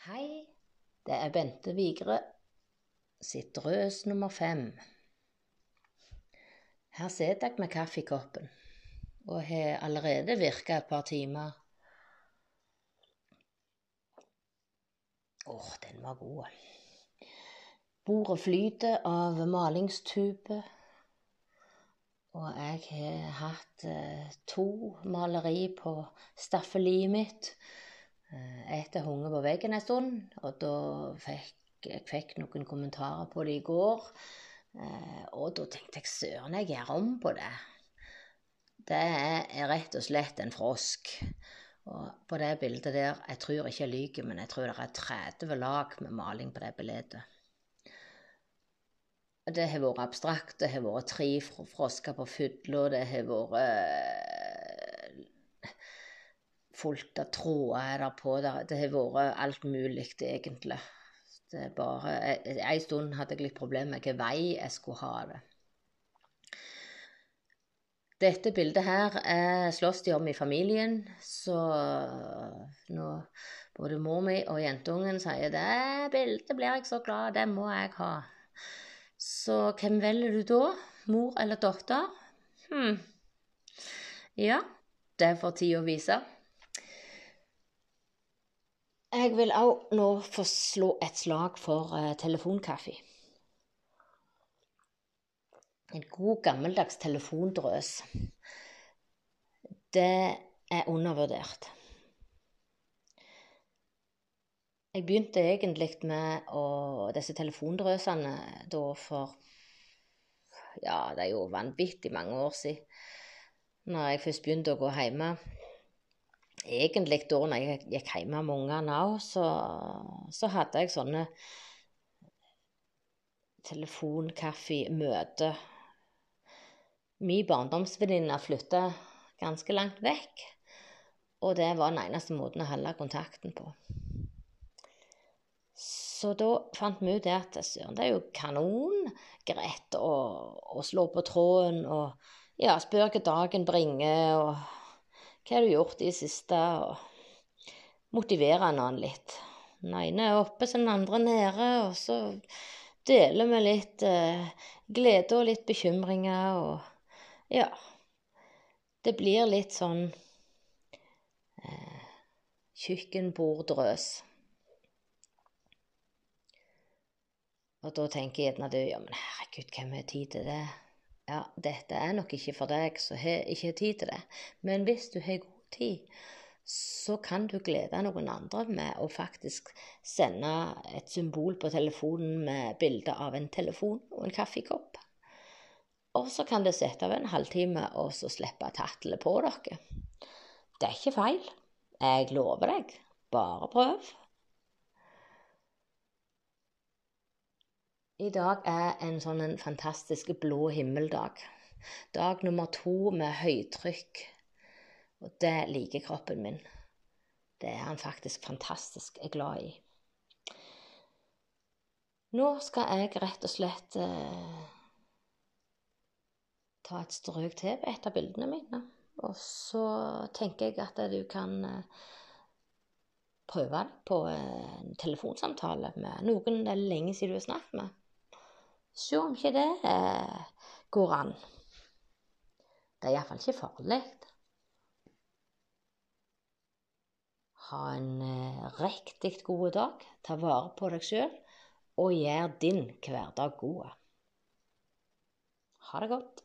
Hei, det er Bente Vigre sitt drøs nummer fem. Her sitter jeg med kaffekoppen og har allerede virka et par timer. Åh, den var god. Bordet flyter av malingstube. Og jeg har hatt eh, to maleri på staffeliet mitt. Eh, et har hengt på veggen en stund, og da fikk jeg fikk noen kommentarer på det i går. Eh, og da tenkte jeg søren, jeg gjør om på det. Det er rett og slett en frosk. Og på det bildet der Jeg tror ikke jeg lyver, men jeg tror det er 30 lag med maling på det bildet. Det har vært abstrakt. Det har vært tre frosker på fylla. Det har vært eh, fullt av tråder er der på. Det har vært alt mulig, egentlig. Det er bare En stund hadde jeg litt problemer med hvilken vei jeg skulle ha det. Dette bildet her er slåss de om i familien, så nå både mor mi og jentungen sier det bildet blir jeg så glad, det må jeg ha. Så hvem velger du da? Mor eller datter? Hm. Ja, det får tida vise. Jeg vil òg nå få slå et slag for uh, telefonkaffe. En god, gammeldags telefondrøs. Det er undervurdert. Jeg begynte egentlig med å, disse telefondrøsene da for Ja, det er jo vanvittig mange år siden. Når jeg først begynte å gå hjemme. Egentlig da når jeg gikk hjemme med ungene òg, så, så, hadde jeg sånne telefonkaffemøter. Min barndomsvenninne flytta ganske langt vekk, og det var den eneste måten å holde kontakten på. Så da fant vi ut at søren, det er jo kanongreit å, å slå på tråden og ja, spørre hva dagen bringer, og hva har du gjort i det siste, og motivere en annen litt. Den ene er oppe, så den andre nede, og så deler vi litt eh, glede og litt bekymringer, og ja Det blir litt sånn eh, kjøkkenborddrøs. Og da tenker jeg gjerne du ja, men herregud, hvem har tid til det? Ja, dette er nok ikke for deg ikke har tid til det. Men hvis du har god tid, så kan du glede noen andre med å faktisk sende et symbol på telefonen med bilde av en telefon og en kaffekopp. Og så kan du sette av en halvtime og så slippe tattelet på dere. Det er ikke feil. Jeg lover deg. Bare prøv. I dag er en sånn en fantastisk blå himmeldag. Dag nummer to med høytrykk. Og det liker kroppen min. Det er han faktisk fantastisk er glad i. Nå skal jeg rett og slett eh, ta et strøk til på et av bildene mine. Og så tenker jeg at du kan eh, prøve det på en telefonsamtale med noen det er lenge siden du har snakket med. Se om ikke det eh, går an. Det er iallfall ikke farlig. Ha en eh, riktig god dag. Ta vare på deg sjøl, og gjør din hverdag god. Ha det godt.